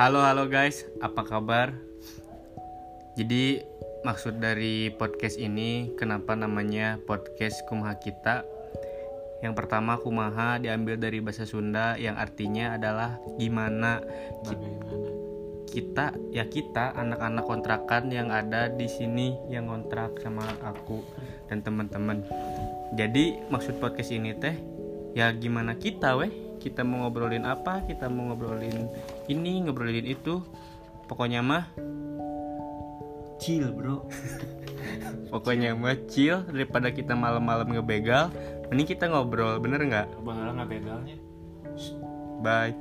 Halo halo guys, apa kabar? Jadi maksud dari podcast ini kenapa namanya podcast Kumaha Kita? Yang pertama Kumaha diambil dari bahasa Sunda yang artinya adalah gimana Bagaimana? kita ya kita anak-anak kontrakan yang ada di sini yang kontrak sama aku dan teman-teman. Jadi maksud podcast ini teh ya gimana kita weh? Kita mau ngobrolin apa? Kita mau ngobrolin ini, ngobrolin itu. Pokoknya mah Chill bro. pokoknya mah chill daripada kita malam-malam ngebegal. Mending kita ngobrol, bener nggak? Bang Alang nggak begalnya. Bye.